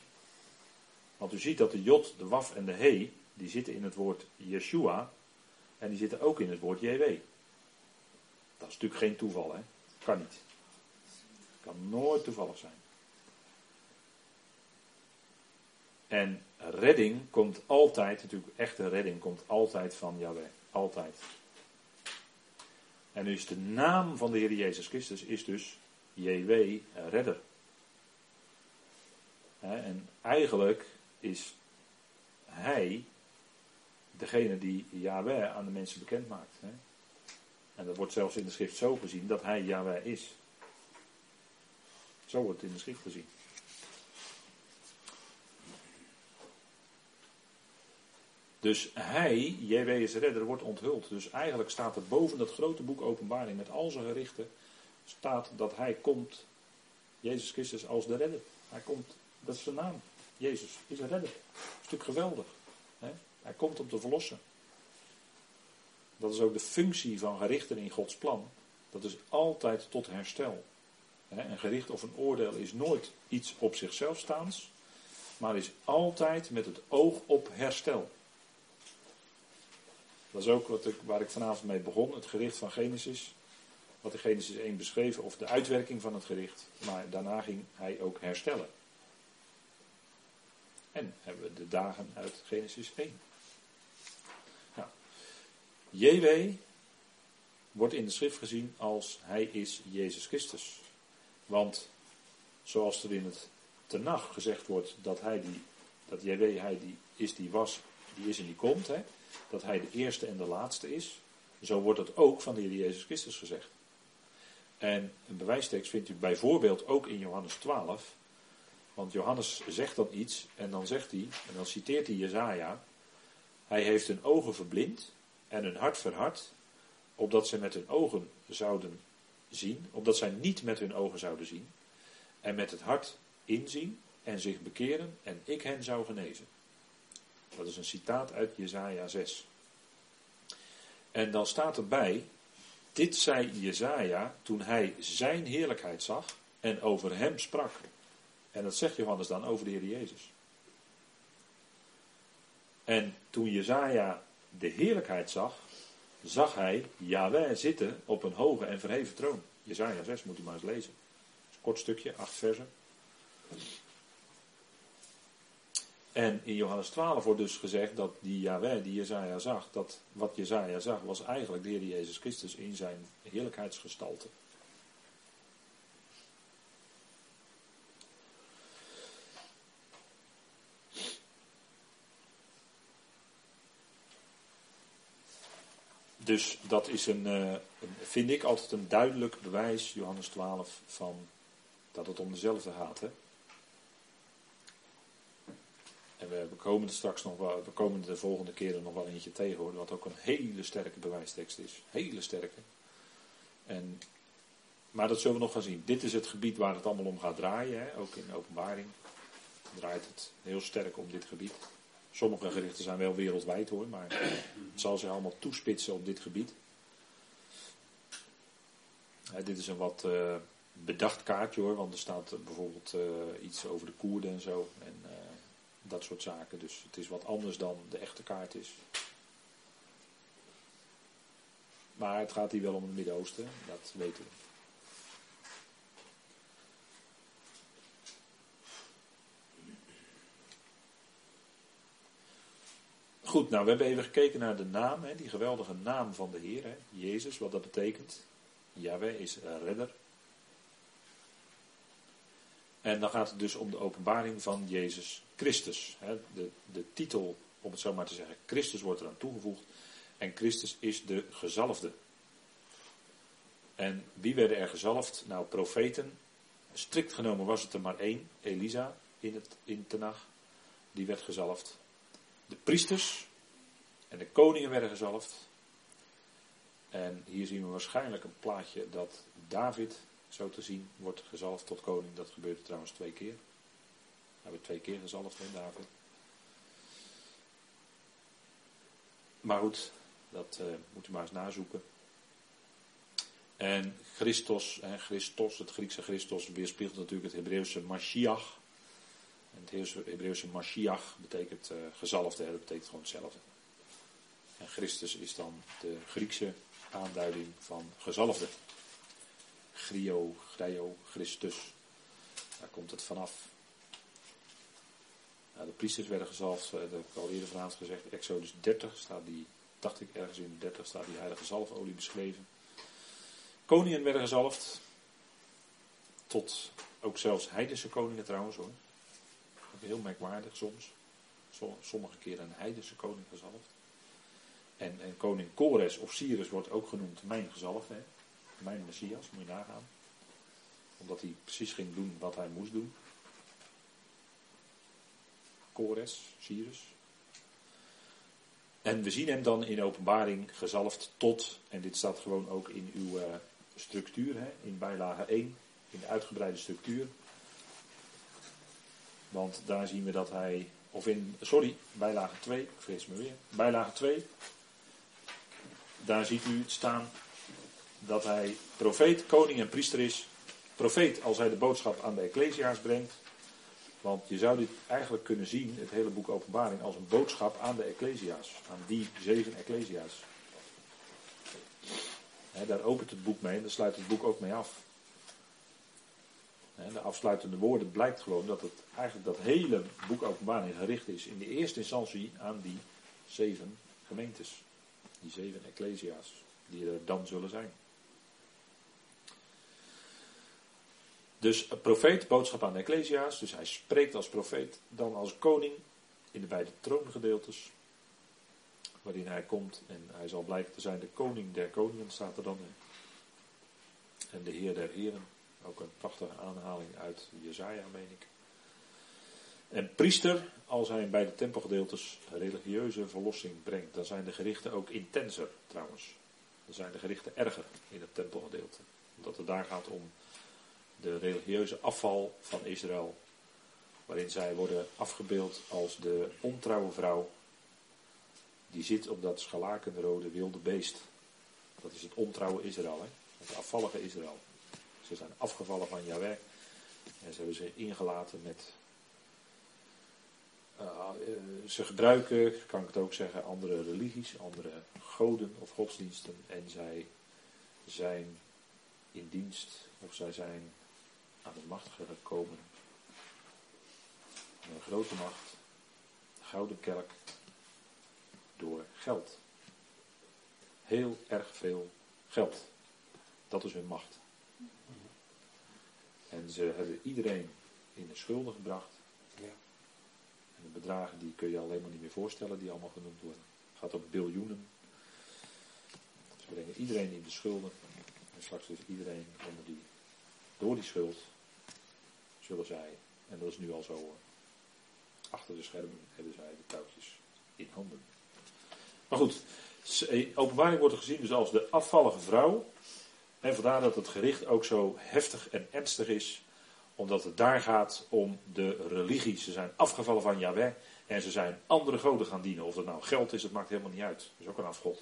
Want u ziet dat de Jot, de Waf en de He, die zitten in het woord Yeshua en die zitten ook in het woord JW. Dat is natuurlijk geen toeval, hè? Kan niet. Kan nooit toevallig zijn. En redding komt altijd, natuurlijk echte redding komt altijd van Yahweh. Altijd. En dus de naam van de Heer Jezus Christus is dus JW, redder. En eigenlijk is hij degene die Yahweh aan de mensen bekend maakt. En dat wordt zelfs in de schrift zo gezien dat hij Yahweh is. Zo wordt het in de schrift gezien. Dus hij, JW is redder, wordt onthuld. Dus eigenlijk staat er boven dat grote boek Openbaring met al zijn gerichten, staat dat hij komt, Jezus Christus als de redder. Hij komt, dat is zijn naam. Jezus is een redder. Een stuk geweldig. Hè? Hij komt om te verlossen. Dat is ook de functie van gerichten in Gods plan. Dat is altijd tot herstel. Een gericht of een oordeel is nooit iets op zichzelf staans, maar is altijd met het oog op herstel. Dat is ook wat ik, waar ik vanavond mee begon, het gericht van Genesis. Wat in Genesis 1 beschreven, of de uitwerking van het gericht. Maar daarna ging hij ook herstellen. En hebben we de dagen uit Genesis 1. Nou, JW wordt in de schrift gezien als hij is Jezus Christus. Want zoals er in het tenag gezegd wordt dat hij die, dat JW hij die is die was, die is en die komt, hè, dat hij de eerste en de laatste is, zo wordt het ook van de Heer Jezus Christus gezegd. En een bewijstekst vindt u bijvoorbeeld ook in Johannes 12, want Johannes zegt dan iets en dan zegt hij, en dan citeert hij Jezaja, hij heeft hun ogen verblind en hun hart verhard, opdat ze met hun ogen zouden zien, opdat zij niet met hun ogen zouden zien, en met het hart inzien en zich bekeren en ik hen zou genezen. Dat is een citaat uit Jezaja 6. En dan staat erbij, dit zei Jezaja toen hij zijn heerlijkheid zag en over hem sprak. En dat zegt Johannes dan over de Heer Jezus. En toen Jezaja de heerlijkheid zag, zag hij Yahweh zitten op een hoge en verheven troon. Jezaja 6 moet u maar eens lezen. Een kort stukje, acht versen. En in Johannes 12 wordt dus gezegd dat die Yahweh die Jezaja zag, dat wat Jezaja zag was eigenlijk de Heer Jezus Christus in zijn heerlijkheidsgestalte. Dus dat is een, eh, vind ik altijd een duidelijk bewijs, Johannes 12, van dat het om dezelfde gaat. Hè? En we komen er straks nog wel, we komen de volgende keren nog wel eentje tegen hoor, wat ook een hele sterke bewijstekst is. Hele sterke. En, maar dat zullen we nog gaan zien. Dit is het gebied waar het allemaal om gaat draaien, hè? ook in de openbaring draait het heel sterk om dit gebied. Sommige gerichten zijn wel wereldwijd hoor, maar het zal zich allemaal toespitsen op dit gebied. dit is een wat uh, bedacht kaartje hoor, want er staat bijvoorbeeld uh, iets over de Koerden en zo. En dat soort zaken. Dus het is wat anders dan de echte kaart is. Maar het gaat hier wel om het Midden-Oosten, dat weten we. Goed, nou we hebben even gekeken naar de naam, hè, die geweldige naam van de Heer, hè, Jezus, wat dat betekent. Yahweh is redder. En dan gaat het dus om de openbaring van Jezus Christus. De, de titel, om het zo maar te zeggen, Christus wordt eraan toegevoegd. En Christus is de gezalfde. En wie werden er gezalfd? Nou, profeten. Strikt genomen was het er maar één, Elisa, in het in Tenach. Die werd gezalfd. De priesters en de koningen werden gezalfd. En hier zien we waarschijnlijk een plaatje dat David, zo te zien, wordt gezalfd tot koning. Dat gebeurde trouwens twee keer. We hebben twee keer gezalfd, hè, David. Maar goed, dat uh, moet u maar eens nazoeken. En Christos, hè, Christos, het Griekse Christos, weerspiegelt natuurlijk het Hebreeuwse Mashiach. En het Hebreeuwse Mashiach betekent uh, gezalfde, dat betekent gewoon hetzelfde. En Christus is dan de Griekse aanduiding van gezalfde. Grio, Grio, Christus. Daar komt het vanaf. De priesters werden gezalfd, eh, dat heb ik al eerder vanavond gezegd. Exodus 30 staat die, dacht ik ergens in 30 staat die heilige zalfolie beschreven. Koningen werden gezalfd. Tot ook zelfs heidense koningen trouwens hoor. Heel merkwaardig soms. Sommige keren een heidense koning gezalfd. En, en koning Kores of Cyrus wordt ook genoemd mijn gezalfde. Mijn Messias, moet je nagaan. Omdat hij precies ging doen wat hij moest doen. Kores, Cyrus. En we zien hem dan in openbaring gezalfd tot, en dit staat gewoon ook in uw uh, structuur, hè, in bijlage 1, in de uitgebreide structuur. Want daar zien we dat hij, of in, sorry, bijlage 2, ik vrees me weer, bijlage 2, daar ziet u staan dat hij profeet, koning en priester is. Profeet als hij de boodschap aan de Ecclesia's brengt. Want je zou dit eigenlijk kunnen zien, het hele boek Openbaring, als een boodschap aan de Ecclesia's. Aan die zeven Ecclesia's. daar opent het boek mee en daar sluit het boek ook mee af. de afsluitende woorden blijkt gewoon dat het eigenlijk dat hele boek Openbaring gericht is in de eerste instantie aan die zeven gemeentes. Die zeven Ecclesia's die er dan zullen zijn. Dus profeet, boodschap aan de Ecclesia's. Dus hij spreekt als profeet, dan als koning in de beide troongedeeltes. Waarin hij komt en hij zal blijken te zijn de koning der koningen, staat er dan in. En de heer der heren. Ook een prachtige aanhaling uit Jezaja, meen ik. En priester, als hij bij de tempelgedeeltes religieuze verlossing brengt, dan zijn de gerichten ook intenser trouwens. Dan zijn de gerichten erger in het tempelgedeelte. Omdat het daar gaat om de religieuze afval van Israël. Waarin zij worden afgebeeld als de ontrouwe vrouw. Die zit op dat scharlakenrode wilde beest. Dat is het ontrouwe Israël, hè? het afvallige Israël. Ze zijn afgevallen van Yahweh. En ze hebben zich ingelaten met uh, ze gebruiken, kan ik het ook zeggen, andere religies, andere goden of godsdiensten. En zij zijn in dienst, of zij zijn aan de macht gekomen. Een grote macht, de Gouden Kerk, door geld. Heel erg veel geld. Dat is hun macht. En ze hebben iedereen in de schulden gebracht. En de bedragen die kun je alleen maar niet meer voorstellen, die allemaal genoemd worden. Het gaat om biljoenen. Ze brengen iedereen in de schulden. En straks is iedereen onder die, door die schuld zullen zij, en dat is nu al zo achter de schermen hebben zij de touwtjes in handen. Maar goed, eh, openbaring wordt er gezien dus als de afvallige vrouw. En vandaar dat het gericht ook zo heftig en ernstig is omdat het daar gaat om de religie. Ze zijn afgevallen van Yahweh en ze zijn andere goden gaan dienen. Of dat nou geld is, dat maakt helemaal niet uit. Dat is ook een afgod.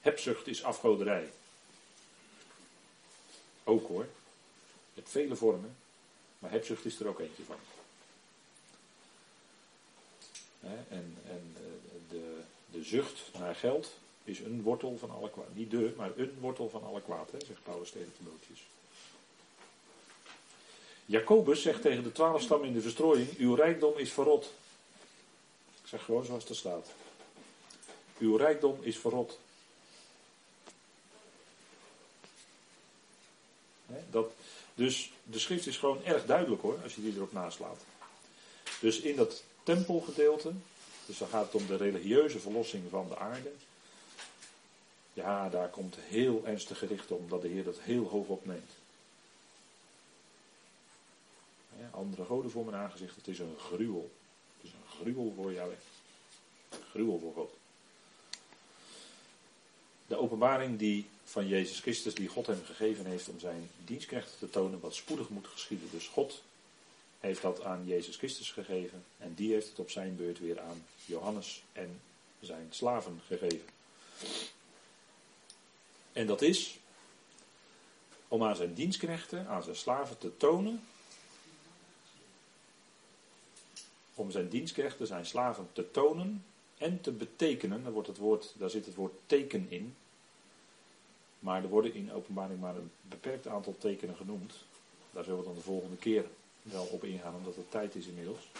Hebzucht is afgoderij. Ook hoor. Je hebt vele vormen, maar hebzucht is er ook eentje van. En, en eh, de, de zucht naar geld is een wortel van alle kwaad. Niet de, maar een wortel van alle kwaad, hè, zegt Paulus tegen Timotheus. Jacobus zegt tegen de twaalf stammen in de verstrooiing: Uw rijkdom is verrot. Ik zeg gewoon zoals het staat. Uw rijkdom is verrot. dat, dus de schrift is gewoon erg duidelijk hoor, als je die erop naslaat. Dus in dat tempelgedeelte, dus dan gaat het om de religieuze verlossing van de aarde. Ja, daar komt heel ernstig gericht om dat de Heer dat heel hoog opneemt. andere goden voor mijn aangezicht. Het is een gruwel. Het is een gruwel voor jou. Gruwel voor God. De openbaring die van Jezus Christus, die God hem gegeven heeft om zijn dienstknechten te tonen wat spoedig moet geschieden. Dus God heeft dat aan Jezus Christus gegeven en die heeft het op zijn beurt weer aan Johannes en zijn slaven gegeven. En dat is om aan zijn dienstknechten, aan zijn slaven te tonen. Om zijn dienstknechten, zijn slaven te tonen en te betekenen. Wordt het woord, daar zit het woord teken in. Maar er worden in openbaring maar een beperkt aantal tekenen genoemd. Daar zullen we dan de volgende keer wel op ingaan, omdat het tijd is inmiddels.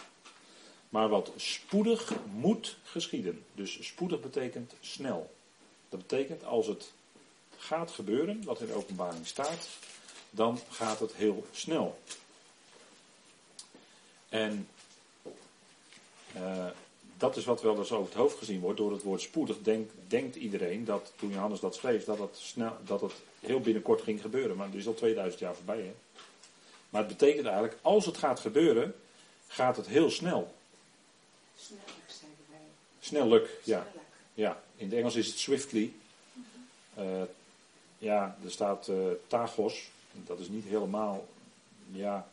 Maar wat spoedig moet geschieden. Dus spoedig betekent snel. Dat betekent als het gaat gebeuren, wat in openbaring staat, dan gaat het heel snel. En uh, dat is wat wel eens over het hoofd gezien wordt. Door het woord spoedig denk, denkt iedereen dat toen Johannes dat schreef, dat het, snel, dat het heel binnenkort ging gebeuren. Maar er is al 2000 jaar voorbij. Hè? Maar het betekent eigenlijk, als het gaat gebeuren, gaat het heel snel. Snellijk, zeiden wij. Snellijk, ja. Snellijk. ja. In het Engels is het swiftly. Uh, ja, er staat uh, tagos. Dat is niet helemaal, ja,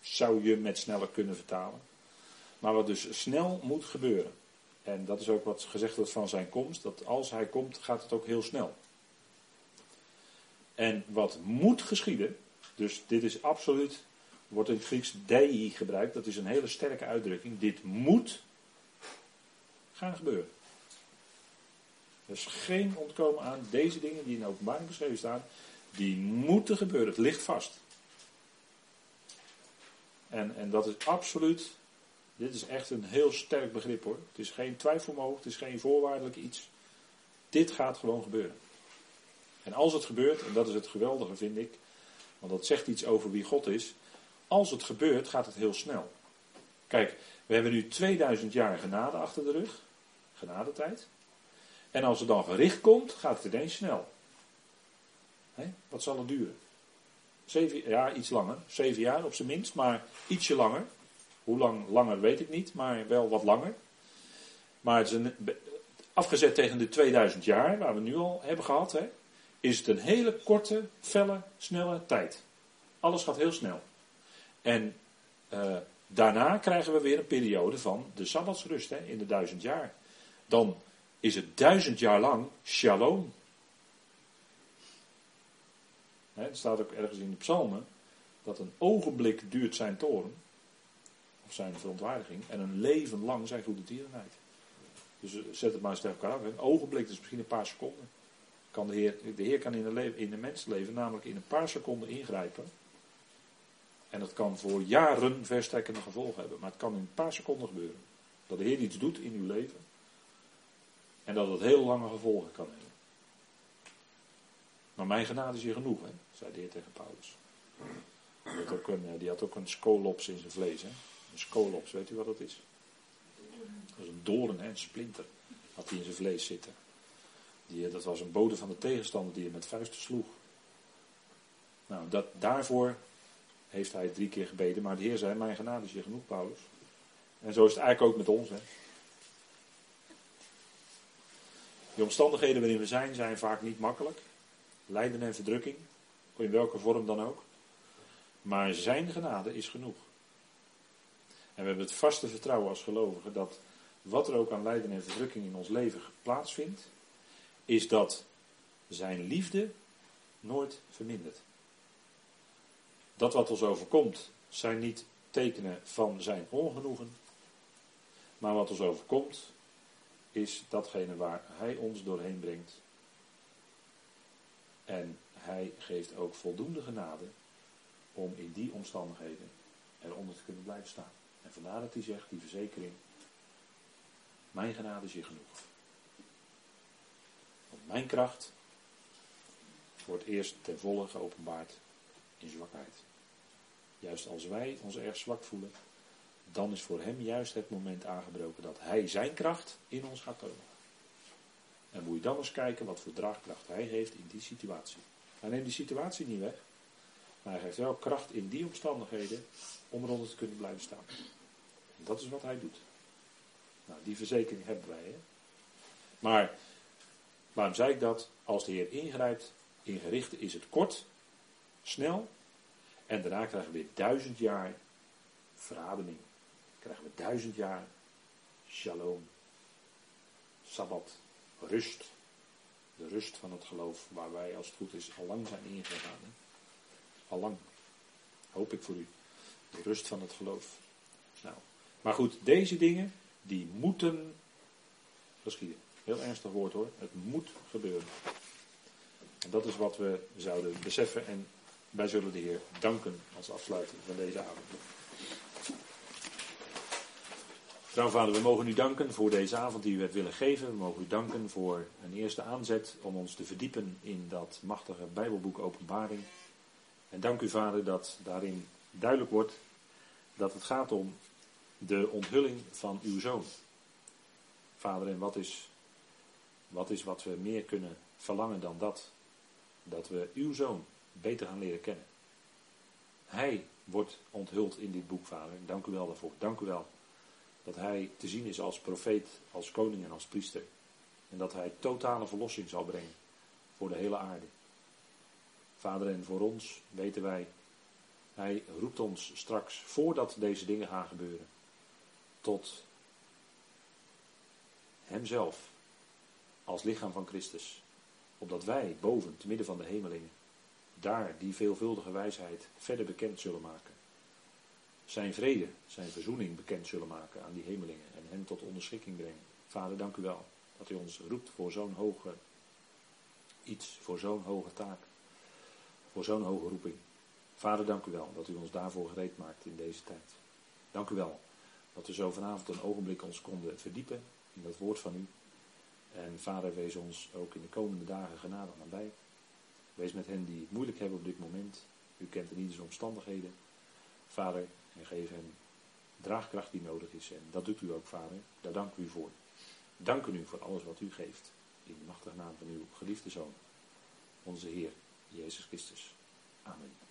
zou je met sneller kunnen vertalen. Maar wat dus snel moet gebeuren. En dat is ook wat gezegd wordt van zijn komst. Dat als hij komt, gaat het ook heel snel. En wat moet geschieden. Dus dit is absoluut. Wordt in het Grieks dei gebruikt. Dat is een hele sterke uitdrukking. Dit moet gaan gebeuren. Er is geen ontkomen aan deze dingen die in de openbaring beschreven staan. Die moeten gebeuren. Het ligt vast. En, en dat is absoluut dit is echt een heel sterk begrip hoor. Het is geen twijfelmogen, het is geen voorwaardelijk iets. Dit gaat gewoon gebeuren. En als het gebeurt, en dat is het geweldige vind ik, want dat zegt iets over wie God is. Als het gebeurt, gaat het heel snel. Kijk, we hebben nu 2000 jaar genade achter de rug. Genadetijd. En als het dan gericht komt, gaat het ineens snel. Wat zal het duren? Zeven, ja, iets langer. Zeven jaar op zijn minst, maar ietsje langer. Hoe lang langer weet ik niet, maar wel wat langer. Maar het is afgezet tegen de 2000 jaar, waar we nu al hebben gehad, hè, is het een hele korte, felle, snelle tijd. Alles gaat heel snel. En uh, daarna krijgen we weer een periode van de Sabbatsrust hè, in de duizend jaar. Dan is het duizend jaar lang shalom. Het staat ook ergens in de psalmen dat een ogenblik duurt zijn toren zijn verontwaardiging. En een leven lang zijn goede tierenheid. Dus eh, zet het maar eens tegen elkaar af. Een ogenblik, is misschien een paar seconden. Kan de, Heer, de Heer kan in een, leven, in namelijk in een paar seconden ingrijpen. En dat kan voor jaren verstrekkende gevolgen hebben. Maar het kan in een paar seconden gebeuren. Dat de Heer iets doet in uw leven. En dat het heel lange gevolgen kan hebben. Maar mijn genade is hier genoeg, hè, zei de Heer tegen Paulus. Die had ook een, eh, die had ook een skolops in zijn vlees. Hè. Een skolops, weet u wat dat is? Dat is een doorn, hè, een splinter. Had hij in zijn vlees zitten. Die, dat was een bode van de tegenstander die hem met vuisten sloeg. Nou, dat, daarvoor heeft hij drie keer gebeden. Maar de Heer zei, mijn genade is je genoeg, Paulus. En zo is het eigenlijk ook met ons. Hè. De omstandigheden waarin we zijn, zijn vaak niet makkelijk. Lijden en verdrukking, in welke vorm dan ook. Maar zijn genade is genoeg. En we hebben het vaste vertrouwen als gelovigen dat wat er ook aan lijden en verdrukking in ons leven plaatsvindt, is dat zijn liefde nooit vermindert. Dat wat ons overkomt zijn niet tekenen van zijn ongenoegen, maar wat ons overkomt is datgene waar hij ons doorheen brengt. En hij geeft ook voldoende genade om in die omstandigheden eronder te kunnen blijven staan. En vandaar dat hij zegt, die verzekering, mijn genade is je genoeg. Want mijn kracht wordt eerst ten volle geopenbaard in zwakheid. Juist als wij ons erg zwak voelen, dan is voor hem juist het moment aangebroken dat hij zijn kracht in ons gaat tonen. En moet je dan eens kijken wat voor draagkracht hij heeft in die situatie. Hij neemt die situatie niet weg, maar hij geeft wel kracht in die omstandigheden om eronder te kunnen blijven staan. Dat is wat hij doet. Nou, die verzekering hebben wij. Hè? Maar waarom zei ik dat? Als de Heer ingrijpt in gerichten is het kort, snel. En daarna krijgen we weer duizend jaar verademing. Krijgen we duizend jaar shalom. Sabbat, rust. De rust van het geloof waar wij als het goed is al lang zijn ingegaan. Hè? Al lang. Hoop ik voor u. De rust van het geloof. Nou, maar goed, deze dingen die moeten geschieden. Heel ernstig woord hoor. Het moet gebeuren. En dat is wat we zouden beseffen en wij zullen de Heer danken als afsluiting van deze avond. Trouw vader, we mogen u danken voor deze avond die u hebt willen geven. We mogen u danken voor een eerste aanzet om ons te verdiepen in dat machtige Bijbelboek Openbaring. En dank u vader dat daarin duidelijk wordt dat het gaat om de onthulling van uw zoon. Vader, en wat is, wat is wat we meer kunnen verlangen dan dat? Dat we uw zoon beter gaan leren kennen. Hij wordt onthuld in dit boek, vader. Dank u wel daarvoor. Dank u wel dat hij te zien is als profeet, als koning en als priester. En dat hij totale verlossing zal brengen voor de hele aarde. Vader, en voor ons weten wij, hij roept ons straks, voordat deze dingen gaan gebeuren, tot hemzelf als lichaam van Christus. Opdat wij boven, te midden van de hemelingen, daar die veelvuldige wijsheid verder bekend zullen maken. Zijn vrede, zijn verzoening bekend zullen maken aan die hemelingen en hen tot onderschikking brengen. Vader, dank u wel dat u ons roept voor zo'n hoge iets, voor zo'n hoge taak, voor zo'n hoge roeping. Vader, dank u wel dat u ons daarvoor gereed maakt in deze tijd. Dank u wel dat we zo vanavond een ogenblik ons konden verdiepen in dat woord van u. En vader, wees ons ook in de komende dagen genadig nabij. Wees met hen die het moeilijk hebben op dit moment. U kent de ieders omstandigheden. Vader, en geef hen draagkracht die nodig is. En dat doet u ook, vader. Daar dank u voor. Dank u voor alles wat u geeft. In de machtige naam van uw geliefde Zoon, onze Heer, Jezus Christus. Amen.